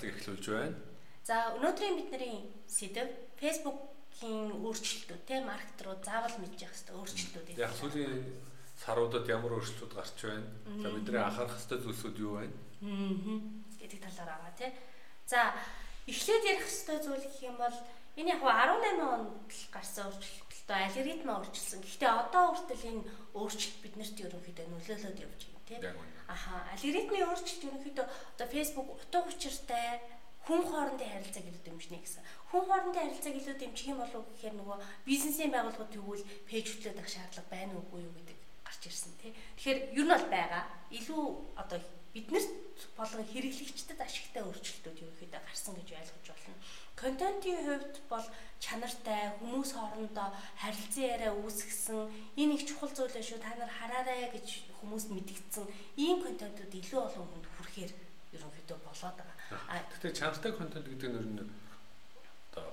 подкастыг эхлүүлж байна. За өнөөдрийн бидний сэдэв Facebook-ийн өөрчлөлтүүд те маркетер руу заавал мэдж явах хэрэгтэй өөрчлөлтүүд. Яг сүүлийн саруудад ямар өөрчлөлтүүд гарч байна? За бидний анхаарах хэрэгтэй зүйлсүүд юу байна? Аа. гэдэг талаар аваа те. За эхлээд ярих хэрэгтэй зүйл гэх юм бол энэ яг 18 онд гарсан өөрчлөлт одоо алгоритм өөрчилсөн. Гэхдээ одоо хүртэл энэ өөрчлөлт биднэрт ерөнхийдөө нөлөөлөд явж байна тийм. Аха алгоритмын өөрчлөлт ерөнхийдөө одоо Facebook утга учиртай хүн хоорондын харилцааг илүү дэмжнэ гэсэн. Хүн хоорондын харилцааг илүү дэмжих юм болов гэхээр нөгөө бизнесийн байгууллагууд тэгвэл пэйж хөтлөд авах шаардлага байна уугүй юу гэдэг гарч ирсэн тий. Тэгэхээр ер нь бол байгаа. Илүү одоо биднэрт болон хэрэглэгчдэд ашигтай өөрчлөлтүүд ерөнхийдөө гарсан гэж ойлгож болно. Контентын хувьд бол чанартай хүмүүс хоорондоо харилцан яриа үүсгэсэн энэ их чухал зүйл шүү та нар хараарай гэж хүмүүст мэдгдсэн ийм контентууд илүү олон хүнд хүрэхээр ерөнхийдөө болоод байгаа. А гэхдээ чанартай контент гэдэг нь одоо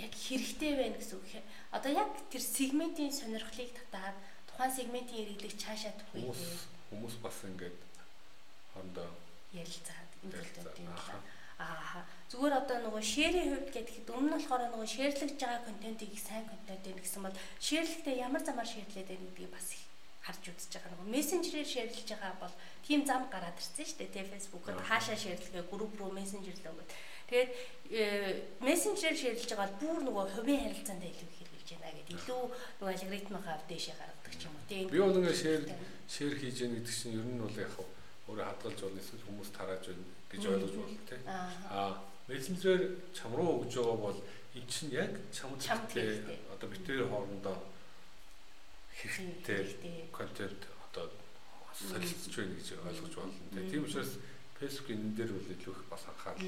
яг хэрэгтэй байна гэсэн үг. Одоо яг тэр сегментийн сонирхлыг татаад тухайн сегментийн хэрэглэгч цаашаа түхэх хүмүүс бас ингээд хондоо ярилцаад энэ контентын талаар аа зүгээр одоо нөгөө шэрийн хувьд гэхэд өмнө нь болохоор нөгөө шэрлэгж байгаа контентыг сайн контент байна гэсэн бол шэрлэгтээ ямар замаар шэрлээд байна гэдгийг бас их харж үзэж байгаа нөгөө мессенжерээр шэрлэж байгаа бол тийм зам гараад ирсэн шүү дээ тий фэйсбүүкэд хаашаа шэрлэгээ групп руу мессенжер лөө гэд. Тэгээд мессенжерээр шэрлэж байгаа бол бүр нөгөө хувийн харилцаанд илүү хэрэгжиж байна гэдэг. Илүү нөгөө алгоритмынхаа дэшээ гаргадаг ч юм уу тий. Би бол ингээ шэр шэр хийж яах гэдэг чинь ер нь бол яг өөрөө хадгалж болно эсвэл хүмүүс тарааж байна гэж ойлгож байна тий. Аа. Мессенжерээр чам руу өгж байгаа бол эн чинь яг чам хэрэгтэй. одоо битээр хоорондоо хэрэгтэй контент одоо солилцож байна гэж ойлгож байна. Тийм учраас Facebook энэ дээр бол илүү их бас анхаарал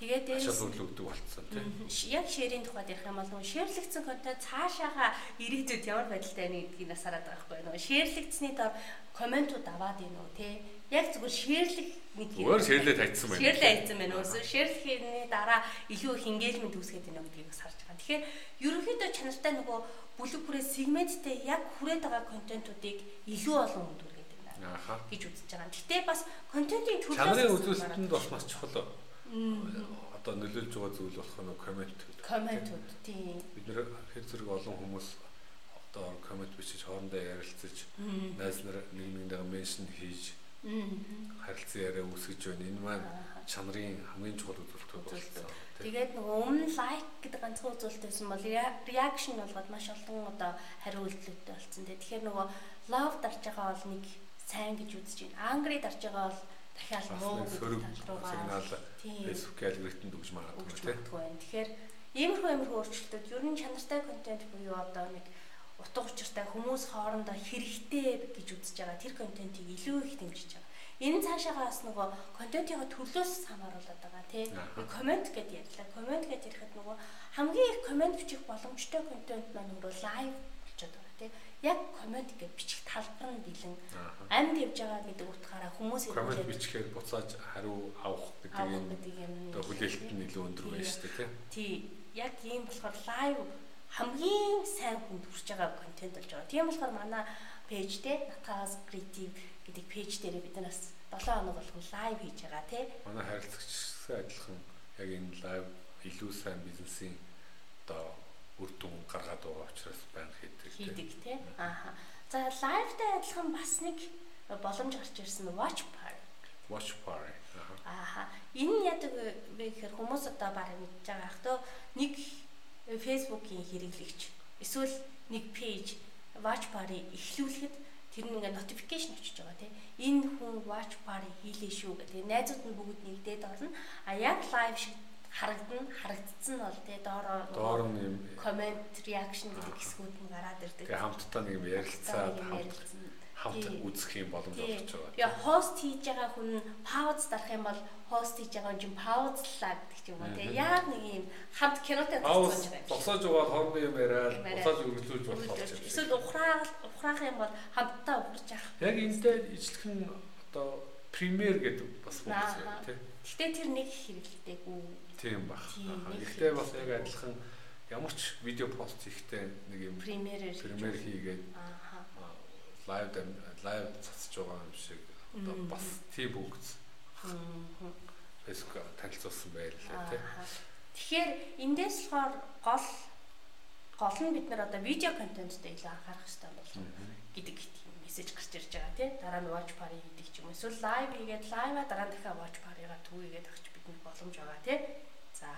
Тэгээд дээрээс шалгуулт өгдөг болцсон тийм. Яг шэрийн тухайд ярих юм бол шэрлэгдсэн контент цаашаага ирээдүйд ямар байдалтай байна гэдгийг насараад байгаа байхгүй нөгөө шэрлэгдсэний дор комментууд аваад ийн үү тий. Яг зүгээр шэрлэг нэг юм. Өөр шэрлээ тавьчихсан байна. Шэрлээ тавьчихсан байна. Өөрсө шэрлэхийн дараа илүү их engagement үүсгээд байна гэдгийг бас харж байгаа. Тэгэхээр ерөнхийдөө чанартай нөгөө бүлэг бүрээ сегменттэй яг хүрээд байгаа контентуудыг илүү олон хүнд хүргээд байна. Аха. гэж үзэж байгаа. Гэтэ бас контентын төлөөс чанарын үзүүлэлтэнд бас маш чухал одоо нөлөөлж байгаа зүйл болох нь комментүүд. Комментүүд тийм. Бид нэр хэр зэрэг олон хүмүүс одоо коммент бичиж хоорондоо ярилцаж найз нар нэг нэгнээ меншн хийж харилцан яриа үүсгэж байна. Энэ маань чанарын хамгийн чухал үзүүлэлт болсон. Тэгээд нөгөө өмнө лайк гэдэг ганцхан үзүүлэлтсэн бол реакшн болгоод маш олон одоо хариу үйлдэлтэй болсон. Тэгэхээр нөгөө love дарж байгаа бол нэг сайн гэж үзэж байна. Angry дарж байгаа бол дахиад муу сөрөг сигнал Facebook алгоритмд өгж магадгүй тийм. Тэгэхээр иймэрхүү иймэрхүү өөрчлөлтүүд ер нь чанартай контент буюу одоо нэг утга учиртай хүмүүс хоорондоо хэрэгтэй гэж үзэж байгаа. Тэр контентийг илүү их дэмжиж байгаа. Энэ цаашаагаас нөгөө контентын төрлөөс хамааруулаад байгаа тий. Комент гэдээ ярьлаа. Комент гэдээ ярихад нөгөө хамгийн их комент бичих боломжтой контент маань нөгөө лайв болчиход байгаа тий. Яг коммент гэж бичих талбар нь бэлэн. Амьд явж байгаа гэдэг утгаараа хүмүүс коммент бичихээр буцааж хариу авах гэдэг юм. одоо хүлээлт нь илүү өндөр байна шүү дээ тий. Яг ийм болохоор лайв хамгийн сайн хүнд хүрч байгаа контент болж байгаа тийм болохоор манай пэйж те натаас креатив гэдэг пэйж дээр бид нараас 7 хоног болгон лайв хийж байгаа тий манай харилцагчсаа адилхан яг энэ лайв илүү сайн бизнесийн одоо үр дүн гаргаад байгаа учраас байна хийдэг. Хийдэг тий. Ааха. За лайвтай адилхан бас нэг боломж гарч ирсэн watch party. Watch party. Ааха. Энэ яадаг вэ гэхээр хүмүүс одоо баг мэдж байгаа ах то нэг Facebook-ийн хэрэглэгч. Эсвэл нэг page watch party эхлүүлэхэд тэр нь ингээ notification очиж байгаа тийм энэ хүн watch party хийлээ шүү гэдэг. Найзууд нь бүгд нэгдээд орно. А яг live шиг харагдана харагдсан нь бол тий доороо доор нь юм коммент реакшн гэдэг хэсгүүд нь гараад ирдэг. Тэгээ хамтдаа нэг юм ярилцаад хамт үзэх юм боломж олгож байгаа. Тэгээ хост хийж байгаа хүн пауз дарах юм бол хост хийж байгаа хүн чинь паузлаа гэдэг юм уу тий. Яг нэг юм хамт кинотой тусгаж байгаа. Босоож байгаа хоорондоо юм яриад босоож үргэлжлүүлж болох юм. Эсвэл ухраах ухраах юм бол хамтдаа ухарч явах. Яг энэтэй нь одоо премьер гэдэг бас функц байна тий. Гэтэ тэр нэг хэрэглэдэггүй Тийм баг. Гэхдээ бас яг адилхан ямар ч видео пост хийхдээ нэг юм премьерээр премьер хийгээд лайв лайв цацж байгаа юм шиг одоо бас тийм бүгд фэйсбүүк танилцуулсан байлаа тий. Тэгэхээр эндээс болохоор гол гол нь бид нар одоо видео контенттэй илүү анхаарах хэрэгтэй болов гэдэг мессеж гарч ирж байгаа тий. Дараа нь watch party гэдэг ч юм уу. Эсвэл live хийгээд live-а дараа нь дахиад watch party-га түүгээд авч бидэнд боломж байгаа тий. За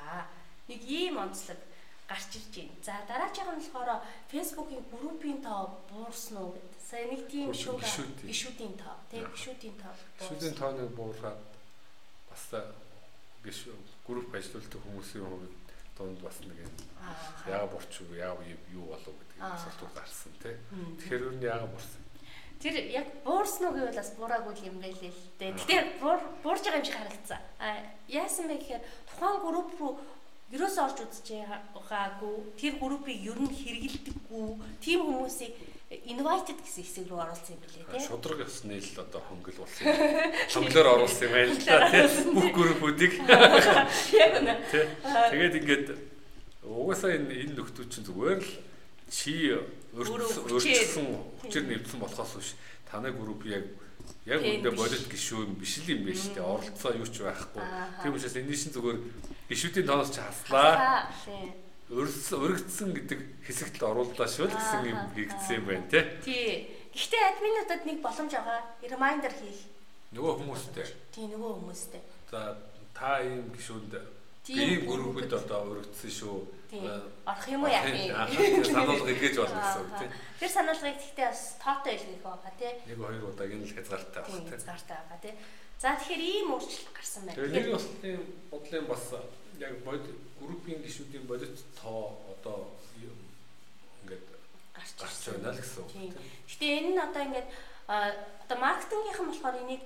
нэг ийм онцлог гарч ирж байна. За дараагийн нь болохоор Facebook-ийн группийн тоо буурсан уу гэдэг. Сая нэг тийм шууд гişүүдийн тоо тий гişүүдийн тоо. Гişүүдийн тооныг буургаад бас гişүү групп ажилладаг хүмүүсийн хувьд донд бас нэг юм яага бурч яав юу болов гэдэг асуултууд гарсан тий. Тэгэхээр юу яага бурсан. Тэр яг буурсан уу гэвэл бас буураагүй юм байлээ л дээ. Гэтэ буурж байгаа юм шиг харагдсан. А яасан бэ гэхээр тухайн групп руу ерөөс орж үзэж байгаагүй тэр группийг ер нь хэрэгэлдэггүй. Тийм хүмүүсийг invited гэсэн хэсэг рүү оруулсан юм билээ тийм шудраг ёсны л одоо хонгол болсон. Юм. Хонглоор оруулсан юм байна л да тийм бүх группүүдийг. Яг үнэ. Тэгээд ингээд угаасаа энэ энэ нөхдүүд чинь зүгээр л чи өөрчлөсөн хүчээр нэвтсэн болохоос биш танай групп яг яг үндэ бодит гişүү биш л юм байна шүү дээ. Оролцоо юу ч байхгүй. Тийм учраас энэ шин зүгээр гişүүдийн тооноос ч хаслаа. Өргөцсөн гэдэг хэсэгт орууллаа шүү л гэсэн юм хийгдсэн юм байна тий. Тий. Гэхдээ админуудад нэг боломж байгаа. Reminder хийх. Нөгөө хүмүүстэй. Тий, нөгөө хүмүүстэй. За та ийм гişүүнд ийм группэд одоо өргөцсөн шүү орох юм уу яах юм. Сануулга илгээж болно гэсэн үг тийм. тэр сануулгыг гэхдээ бас тоотой илгээх байгаа тийм. Нэг хоёр удаагийн л хязгаартай байна тийм. хязгаартай байгаа тийм. За тэгэхээр ийм өөрчлөлт гарсан байна. Тэгээд нэг бас тийм бодлын бас яг бод группийн гишүүдийн бодит тоо одоо ингээд гарч байна л гэсэн үг тийм. гэтээ энэ нь одоо ингээд одоо маркетингийнхан болохоор энийг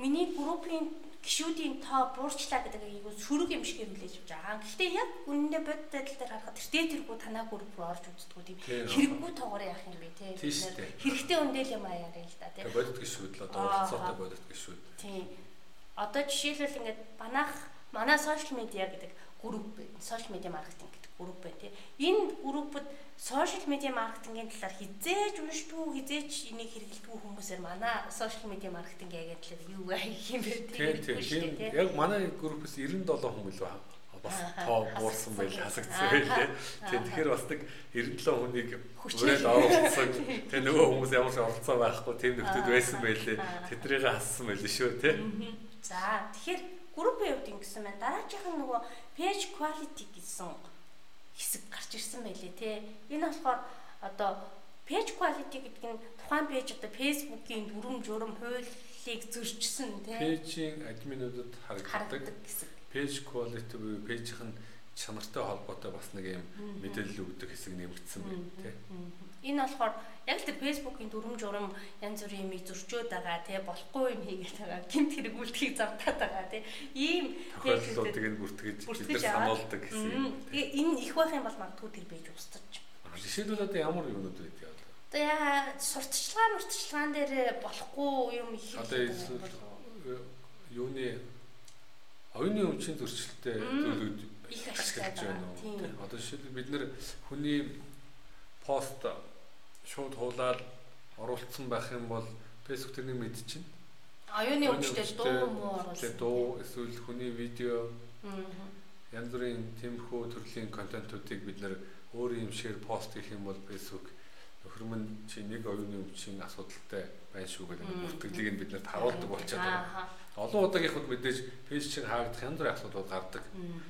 миний группийн гişүүдийн тоо буурчлаа гэдэг айгу сөрөг юм шиг хэмлэж байгаа. Гэхдээ яг үнэндээ бодит байдал дээр харахад тэр дээтергүй танаа руу орж үздэггүй тийм хэрэггүй тоогоор яах юм бэ тийм хэрэгтэй үндэл юм аяар л да тийм бодит гişүүд л одоо оролцоотой бодит гişүүд. Тийм. Одоо жишээлбэл ингээд банаах манай сошиал медиа гэдэг групп сошиал медиа маркетинг гэдэг групп байна тийм. Энэ группд сошиал медиа маркетингийн талаар хизээж уншдгүй хизээж энийг хэрэглэдэггүй хүмүүсээр манай сошиал медиа маркетинг яагаад талаар юу хийх юм бэ тийм тийм яг манай группээс 97 хүн билүү бас тоо буурсан байл хасагдсан байлээ. Тийм тэгэхээр бас нэг 97 хүнийг хүрээд оруулсан. Тэгээ нөгөө хүмүүс ямар ч оролцоо байхгүй тийм нөхдөд байсан байлээ. Тэднийг хассан байлээ шүү тий. За тэгэхээр группийн хувьд ингэсэн байна. Дараагийн нөгөө page quality гэсэн хэсэг гарч ирсэн байлээ те. Энэ болохоор одоо page quality гэдэг нь тухайн пэйж одоо Facebook-ийн дүрм журам хуулийг зөрчсөн те. Пэйжийн админуудад харагддаг. Page quality буюу пэйжийн чанартай холбоотой бас нэг юм мэдээлэл өгдөг хэсэг нэмэгдсэн байна тий. Энэ болохоор яг л тэр фэйсбүүкийн дүрм журам янз бүрийн юмыг зөрчөөд байгаа тий болохгүй юм хийгээд байгаа гэмт хэрэгүүлдэхийг завтаад байгаа тий. Ийм тохиолдлуудыг нь бүртгэж бид сануулдаг гэсэн юм. Энэ их байх юм бол магадгүй тэр бийж устж. Жишээлбэл одоо ямар юмнууд байдаг вэ? Одоо яа сурталчилгаан мурталчилгаан дээр болохгүй юм их. Одоо юуны оюуны өмчийн зөрчилтэй зүйлүүд их ашиглаж байна уу? Одоо жишээлбэл бид нэр хүний пост шууд хуулаад оруулсан байх юм бол Facebook тэрнийг мэдчихнэ. Оюуны өмчтэй дуу муу оруулсан. Дуу эсвэл хүний видео янз бүрийн тиймэрхүү төрлийн контентуудыг бид нэр өөр юм шиг пост хийх юм бол Facebook нөхөрмөн чи нэг оюуны өмчийн асуудалтай байна шүү гэдэг бүртгэлийг нь бид нэр харуулдаг болчиход байгаа. Олон удаагийнхад мэдээж пэйж чинь хаагдах янз бүрийн асуудлууд гардаг.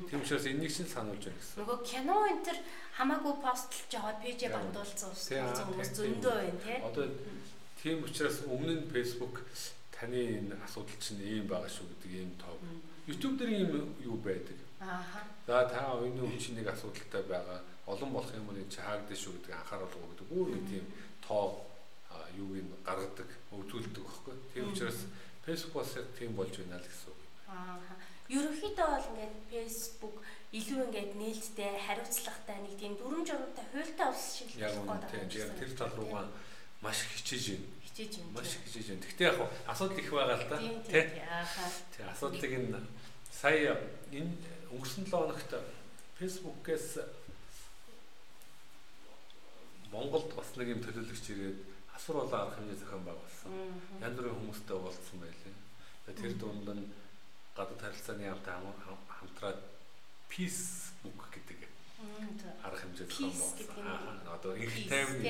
Тийм учраас энэнийг чинь сануулж байна гэсэн. Нөгөө кино энэ төр хамаагүй постлж байгаа пэйжээ бандуулсан хүмүүс зөндөө байна тий. Одоо тийм учраас өмнө нь Facebook таны энэ асуудал чинь ийм байгаа шүү гэдэг ийм тоо. YouTube дээр ийм юу байдаг. Аа. За та оюуны өмчийн нэг асуудалтай байгаа. Олон болох юм уу чи хаагдаж шүү гэдэг анхааруулга өгдөг. Бүр нэг тийм тоо юуг нь гаргадаг, өвдүүлдэг байхгүй. Тийм учраас Facebook бас яг тийм болж байна л гэсэн үг. Аа. Ерөнхийдөө бол ингээд Facebook илүү ингээд нээлттэй, хариуцлагатай нэг тийм дүрм журамтай хуйлтай ус шиг яг үнэтэй. Яг тэр тал руугаа маш хичээж байна. Хичээж байна. Маш хичээж байна. Гэхдээ яг асуудал их байгаа л да. Тий. Тий асуудлыг энэ сая энэ өнгөрсөн 7 хоногт Facebook-ээс Монголд бас нэг юм төлөөлөгч ирээд асар олон арга хэмжээ зохион байгуулсан. Янз бүрийн хүмүүстэй уулзсан байлээ. Тэр дунд нь гадаад харилцааны яамтай хамтраад peace book гэдэг арга хэмжээ зохион байгуулсан. Одоо их тайван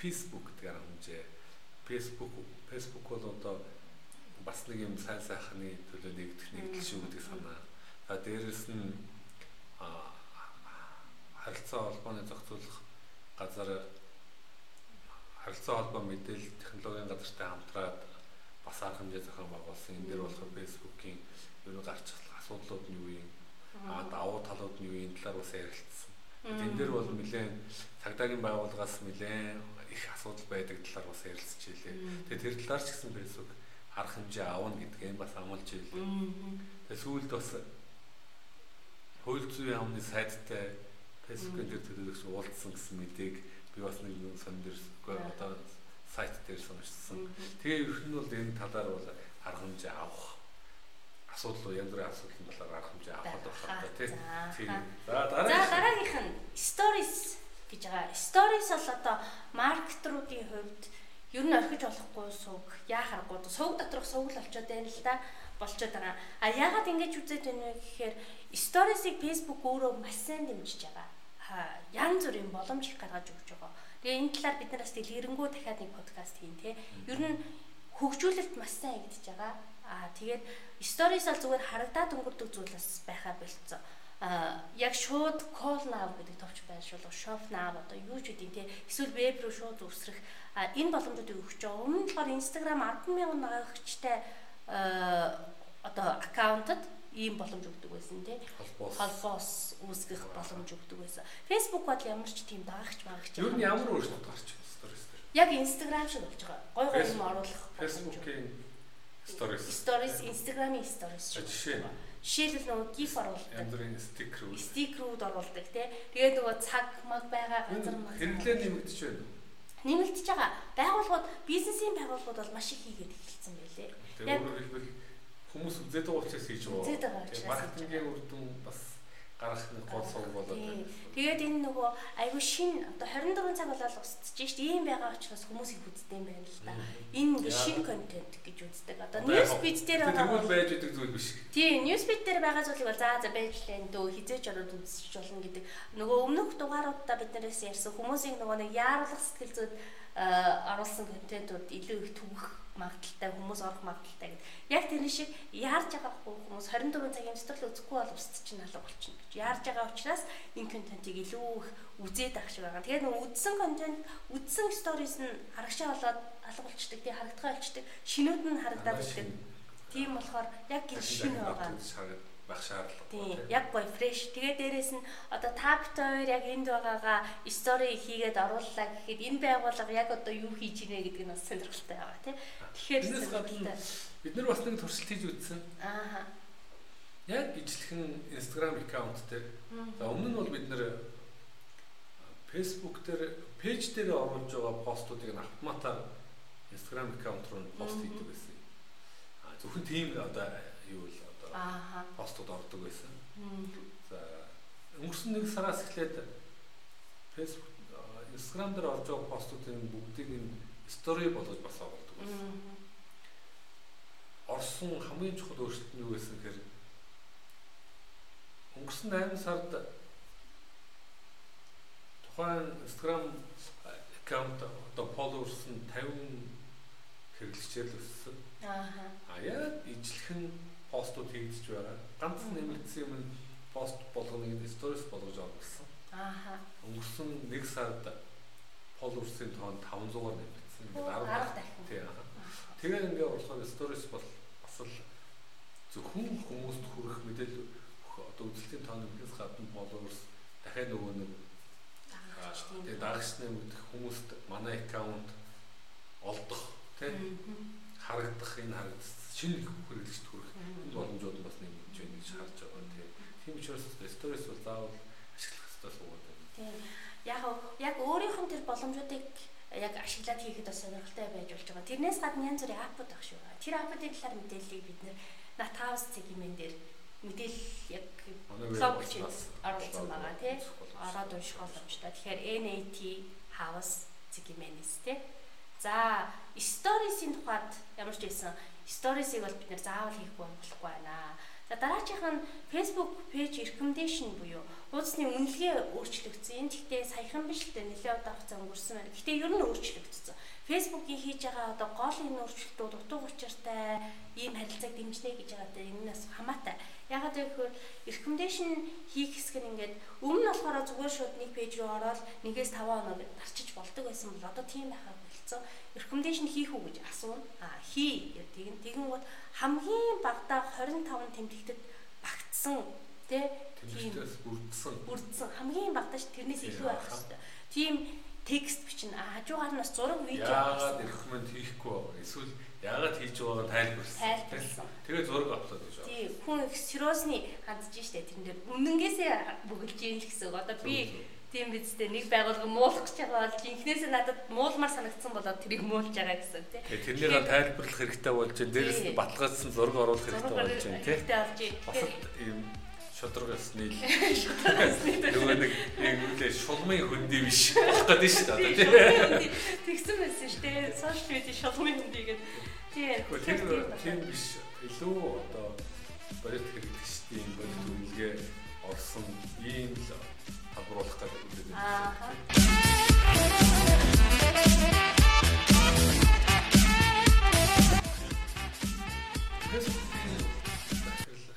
Facebook гэдэг арга хэмжээ. Facebook Facebook бол одоо бас нэг юм сайн сайхны төлөө нэгдэх нэгдэл шүү гэдэг санаа. А дээрэс нь харилцаа холбооны зохицуулах газар харилцаа холбоо мэдээлэл технологийн газартай хамтраад бас арга хэмжээ зохион байгуулсан. Энэ дээр болохоор Facebook-ийн ерөө гарч ирэх асуудлууд нь юу юм? А давуу талууд нь юу юм талаар бас ярилцсан. Тэн дээр бол нэлээд цагдаагийн байгууллагаас нэлээд их асуудал байдаг талаар бас ярилцж илээ. Тэгээ тэр талаар ч гэсэн Facebook арга хэмжээ авна гэдгийг бас амлаж ийлээ. Тэгээ сүүлд бас хууль зүйн яамны сайттай фэйсбүүкээр тэр төлөвлөгч уулзсан гэсэн мэдээг би бас нэг юм сон дээр одоо сайт дээр сонирчсан. Тэгээ ерх нь бол энэ талаар бол арга хэмжээ авах асуудал янз бүрийн асуудал болохоор арга хэмжээ авах хэрэгтэй тий. Тийм. За дараагийнх нь stories гэж байгаа. Stories бол одоо маркетруудын хувьд ер нь орхиж болохгүй сууг яахаргүй сууг доторх сууг л олцоод байна л да болчиход байгаа. А яагаад ингэж үзээд байна вэ гэхээр сторисыг Facebook өөрөө маш сайн дэмжиж байгаа. Янз бүрийн боломж гаргаж өгч байгаа. Тэгээ энэ талаар бид нараас дэлгэрэнгүй дахиад нэг подкаст хийн те. Ер нь хөгжүүлэлт маш сайн хийгдэж байгаа. А тэгээд сторис бол зүгээр харагдаад өнгөрдөг зүйлээс байхаа болцсон а яг шууд call now гэдэг товч байршуулах shop now одоо юу ч үгүй те эсвэл веб руу шууд үсрэх энэ боломжуудыг өгч байгаа. Өмнө нь болохоор Instagram 100000 нагагчтай одоо аккаунтад ийм боломж өгдөг байсан тий. Холбоос үүсгэх боломж өгдөг байсан. Facebook бол ямар ч тийм дагагч магагч. Юу нь ямар өөрчлөлт гарч ирсэн stories дээр. Яг Instagram шиг болж байгаа. Гой гой юм оруулах. Facebook-ийн stories. Stories, Instagram-ийн stories. Жишээ нь Жишээлбэл нөгөө gif оруулдаг. Янз бүрийн стикерүүд. Стикерүүд оруулдаг тий. Тэгээд нөгөө цаг маг байгаа газар маг. Хэрэглээ нэмэгдэж байна нэмэгдэж байгаа. Байгууллагууд бизнесийн байгууллагууд бол маш их хийгээд эхэлсэн байлээ. Яг өөрөөр хэлбэл хүмүүс үзээд байгаа учраас хийж байгаа. Үзээд байгаа учраас. Маркетингийн үр дүн бас гарах нэг гол сувг болоод байна. Тэгээд энэ нөгөө айгүй шин одоо 24 цаг болоод устж шít ийм байгаа учраас хүмүүс их үздэг юм байна л да. Энэ ингээ шин контент гэж үздэг. Одоо news feed дээр байгаа. Тэгвэл байж байгаа зүйл биш. Тийм, news feed дээр байгаа зүйлийг бол заа за байж лээ дөө хизээж ороод үзчих болно гэдэг. Нөгөө өмнөх дугааруудаа биднээс ярьсан хүмүүсийн нөгөө нэг яаруулах сэтгэл зүйд оруулсан контентууд илүү их түгэх магадaltaй хүмүүс орох магадaltaй гэдэг. Яг тэр шиг яарж байгаа хүмүүс 24 цагийн дотор л үзэхгүй бол устд чинь алга болчихно гэж. Яарж байгаа учраас энэ контентийг илүү их үзээд авах шиг байгаа. Тэгээд нэг үзсэн контент, үзсэн сторис нь харагшаа болоод алга болчдөг, тий харагдгаа болчдөг, шинүүд нь харагдаад байдаг. Тийм болохоор яг гин шинэ байгаа байх шаардлага. Тийм, яг гоё фреш. Тэгээ дээрэс нь одоо та хоёр яг энд байгаагаа стори хийгээд орууллаа гэхэд энэ байгууллага яг одоо юу хийж ийнэ гэдэг нь бас сонирхолтой байгаа тийм. Тэгэхээр бид нар бас нэг туршилт хийж үзсэн. Аа. Яг ижлэхэн Instagram аккаунт дээр. За өмнө нь бол бид нэр Facebook дээр пэйж дээр оруулж байгаа постуудыг нь автоматар Instagram аккаунт руу пост хийдэг байсан. А зөвхөн тийм одоо юу л Аа. Постууд ордог байсан. За өнгөрсөн нэг сараас эхлээд Facebook, Instagram дээр орж байгаа постуудын бүгдийг нь стори болгож бас оруулдаг байсан. Орсон хамгийн чухал өөрчлөлт нь юу байсан гэхээр өнгөрсөн 8 сард тухайн Instagram аккаунт одоо followers нь 50 хэрэглэгчээр л өссөн. Аа. А яа ижлэхэн постууд хийгдэж байгаа. Ганц нэмэгдсэн юм нь пост болгоныг сторис болгож оруулсан. Аа. Өнгөрсөн 1 сард followers-ийн тоон 500-аар нэмэгдсэн. Ингээд 10 дахин. Тий. Тэгээ ингээд болохоор сторис бол бас л зөвхөн хүмүүст хүрэх мэдээлэл одоо үзэлтийн тоон нэмэхээс гадна followers дахиад нөгөө нэг тэгээ дагагч нэмэгдэх хүмүүст манай аккаунт олдох тий харагдах энэ харагдах шинэ хэрэглэгчд хүрэх энэ боломжууд бас нэмж байна гэж харж байгаа. Тийм. Тийм учраас сторис бол заавал ашиглах хэрэгтэй суугаад байна. Тийм. Яг яг өөрийнх нь тэр боломжуудыг яг ашиглаад хийхэд бас сонирхолтой байж болж байгаа. Тэрнээс гадна янз бүрийн апууд багш шүү. Тэр апуудын талаар мэдээллийг бид Natavs цэгийн дээр мэдээлэл яг блог бичиж оруулсан байгаа тий. Ороод унших боломжтой. Тэгэхээр NAT House цэг юм байна тий. За, stories-ийн тухайд ямар ч байсан stories-ыг бол бид нэр заавал хийхгүй болохгүй байна. За дараачих нь Facebook page recommendation буюу хуудасны үнэлгээ өөрчлөгдсөн. Энэ гэхдээ саяхан биш л дээ нэлээд удаа хугацаа өнгөрсөн байна. Гэхдээ ер нь өөрчлөгдсөн. Facebook-ийн хийж байгаа одоо гол энэ өөрчлөлтүүд утга учиртай ийм харилцааг дэмжнэ гэж байгаа даа энэс хамаатай. Ягаад гэвэл recommendation хийх хэсэг нь ингээд өмнө нь болохоор зүгээр шууд нэг пэйж рүү ороод нэгээс 5 оноо дарчиж болдог байсан бол одоо тийм байхаа болцсон. Recommendation хийх үү гэж асууна. Аа хий гэдэг. Тэгэн гот хамгийн багадаа 25 тэмдэгтэд багтсан тий тийм бүрдсэн бүрдсэн хамгийн багадаа тэрнээс илүү байх хэрэгтэй. Тийм текст бичнэ. Хажуугаар нь бас зураг видео яагаад рекоменд хийхгүй байгаа эсвэл яагаад хийж байгааг тайлбарсан. Тайлбарсан. Тэгээ зураг аплод гэж байна. Тийм хүн сериосны хандж штэ тэрэн дээр үнэнгээсээ бүгэлж ийм л гэсэн. Одоо би Тийм бидтэй нэг байгуулга муулах гэж байгаа бол жинхнээсээ надад муулмаар санагдсан болоод тэрийг муулж байгаа гэсэн тий. Тэгээ тэрнийг тайлбарлах хэрэгтэй болж байна. Дээрээс нь баталгаажсан зураг оруулах хэрэгтэй болж байна тий. Хэрэгтэй болж байна. Бас ийм шодрогоос нийл. Нөгөө нэг яг үлээ шулмын хөндөй биш болох гэдэг шүү дээ тий. Тэгсэн байсан шүү дээ. Сошиал медиа шулмын хөндөй гэдэг. Тийм. Тийм биш. Илүү одоо бодит хэрэглэгчдийн бодит үнэлгээ орсон ийм л халбруулах гэдэг үлдээд байна. Аа.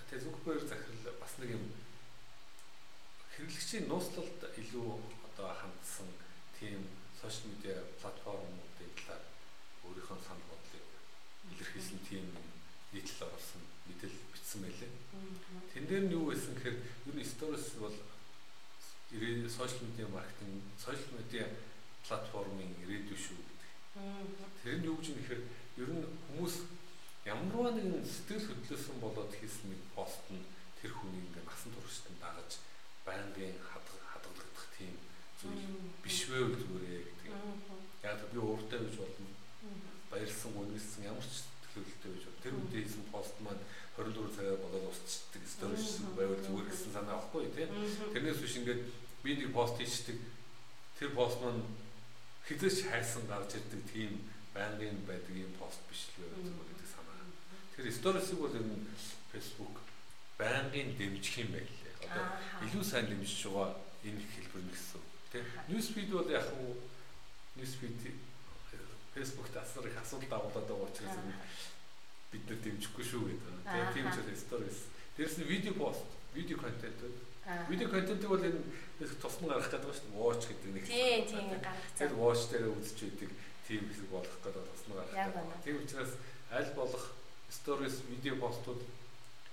Facebook-ээр захирал бас нэг юм хэрэглэгчийн нууцлалд илүү одоо хандсан тийм сошиал медиа платформуудын талаар өөрийнхөө санал бодлыг илэрхийлсэн тийм нийтлэл оруулсан мэдээлэл бичсэн байлээ. Тэн дээр нь юу байсан гэхээр ер нь сторис бол ирээ сошиал медиа маркетинг, сошиал медиа платформын ирээдүй шүү гэдэг. Тэр нь юу гэж нэхэр ер нь хүмүүс ямарваа нэгэн сэтгэл хөдлөсөн болоод хийсэн нэг пост нь тэр хүний ингээ насан туршид дагаж байнгын хадгалагдах тийм зүйл биш вэ зүгээр гэдэг. Яг би өөртөө гэж болно. Баярлсан, үнэлсэн ямар ч сэтгэлтэй гэж тэр үедээ хийсэн пост маань 24 цагаар болоод устдаг сторис байвал зүгээр гэсэн санаа авахгүй тий. Тэрнээс биш ингээд би нэг пост хийдэг. Тэр пост маань хизээч хайсан гарч ирдэг тийм байнгын байдаг юм пост биш л байх зүгээр гэдэг санаа. Тэр сторисыг бол энэ Facebook байнгын дэмжих юм байлээ. Одоо илүү сайн дэмжиж байгаа энэ хэлбэр нэгсэн. Тэ? Newsfeed бол яг уу Newsfeed Facebook тасар их асуудал дагуулдаг учраас бид нар дэмжихгүй шүү гэдэг. Тэгээ тийм ч stories. Дээрс нь видео пост, видео контент. Видео контентыг бол энэ тусман гаргах гэдэг шүү дээ. Watch гэдэг нэг. Тийм, тийм гаргацсан. Тэр watch дээр үзэж байдаг тийм хэсэг болох гэдэг тусман гаргах. Тийм учраас аль болох stories, видео постууд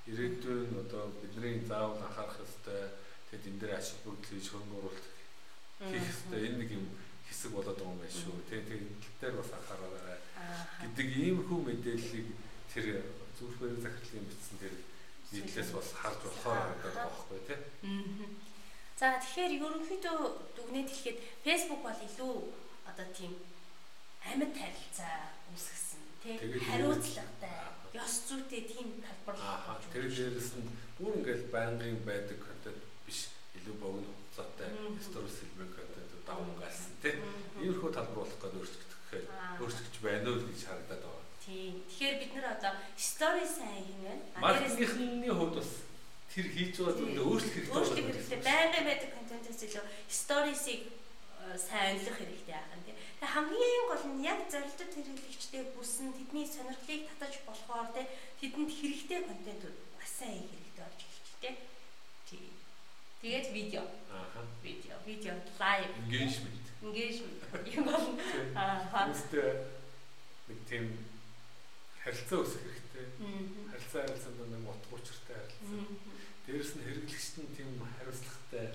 ирээдүйн одоо бидний заавал анхаарах ёстой. Тэгэд энэ дээр ашиг бүрдэл хийж хөрөнгө оруулалт хийх ёстой. Энэ нэг юм хэсэг болоод байгаа юм байна шүү. Тэгээ тэгээ дээр бас анхаараарай гэдэг иймэрхүү мэдээллийг тэр зүрхбэрэг захирлын бичсэн тэр нийтлээс бас харж болохоор байгаа байхгүй тий. За тэгэхээр ерөнхийдөө дүгнээд хэлэхэд Facebook бол илүү одоо тийм амьд харилцаа үүсгэсэн тий. Хариуцлагатай ёс зүйтэй тийм талбар тэр дээрээс нь бүр ингээл байнгын байдаг контент биш илүү богино хугацаатай сторис хэлбэр контент даван галсан тий. Иймэрхүү талбар болох гэдэг өөрчлөгдөх өөрчлөгдөж байна уу гэж Тийм. Тэгэхээр бид нар одоо story сайн хийнэ. Маркетингийн хувьд бас тэр хийж байгаа зүйлээ өөрчлөх хэрэгтэй. Өөрчлөх хэрэгтэй. Байнгын байдаг контентээс илүү stories-ыг э, сайн ойлгох хэрэгтэй яахан тийм. Тэгээ хамгийн гол нь яг зорилттой хэрэглэгчтэй бүсэн тэдний сонирхлыг татаж болохоор тийм тэдэнд хэрэгтэй контентууд бас сайн хийх хэрэгтэй болж эхэлж тийм. Тийм. Тэгээд видео. Ааха. Видео, видео лайв. Engagement. Engagement. Юм бол ааха. Нэг тийм харилцаа үүсгэх хэрэгтэй. Харилцаа харилцаанд нэг утга учиртай харилцаа. Дээрэс нь хэрэглэгчт нь тийм хариуцлагатай.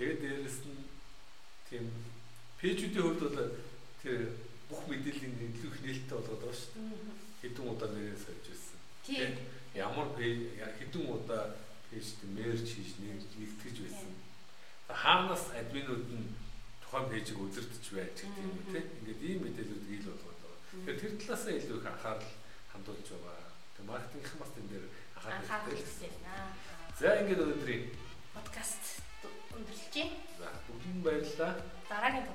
Тэгээд дээрэс нь тийм пэйжүүдийн хувьд бол тэр бүх мэдээллийн илүү их нээлттэй болоод байгаа шүү дээ. Хэдэн удаа нэрээ сольж ирсэн. Тийм. Ямар пэйж хэдэн удаа пэйжд мэрч хийж нэгтгэж байсан. Хаанаас админууд нь тухайн пэйжийг үзэрдэж байж гэх юм тийм. Ингээд ийм мэдээлүүд ил болгоо Тэгэхээр тэр талаасаа илүү их анхаарал хандуулж байгаа. Тэгээ маркетингийнхан бас энэ дээр анхаарал хэрэгтэй байна. За ингээд өнөөдрийн подкаст өндөрлөж. За бүгд баярлалаа. Дараагийн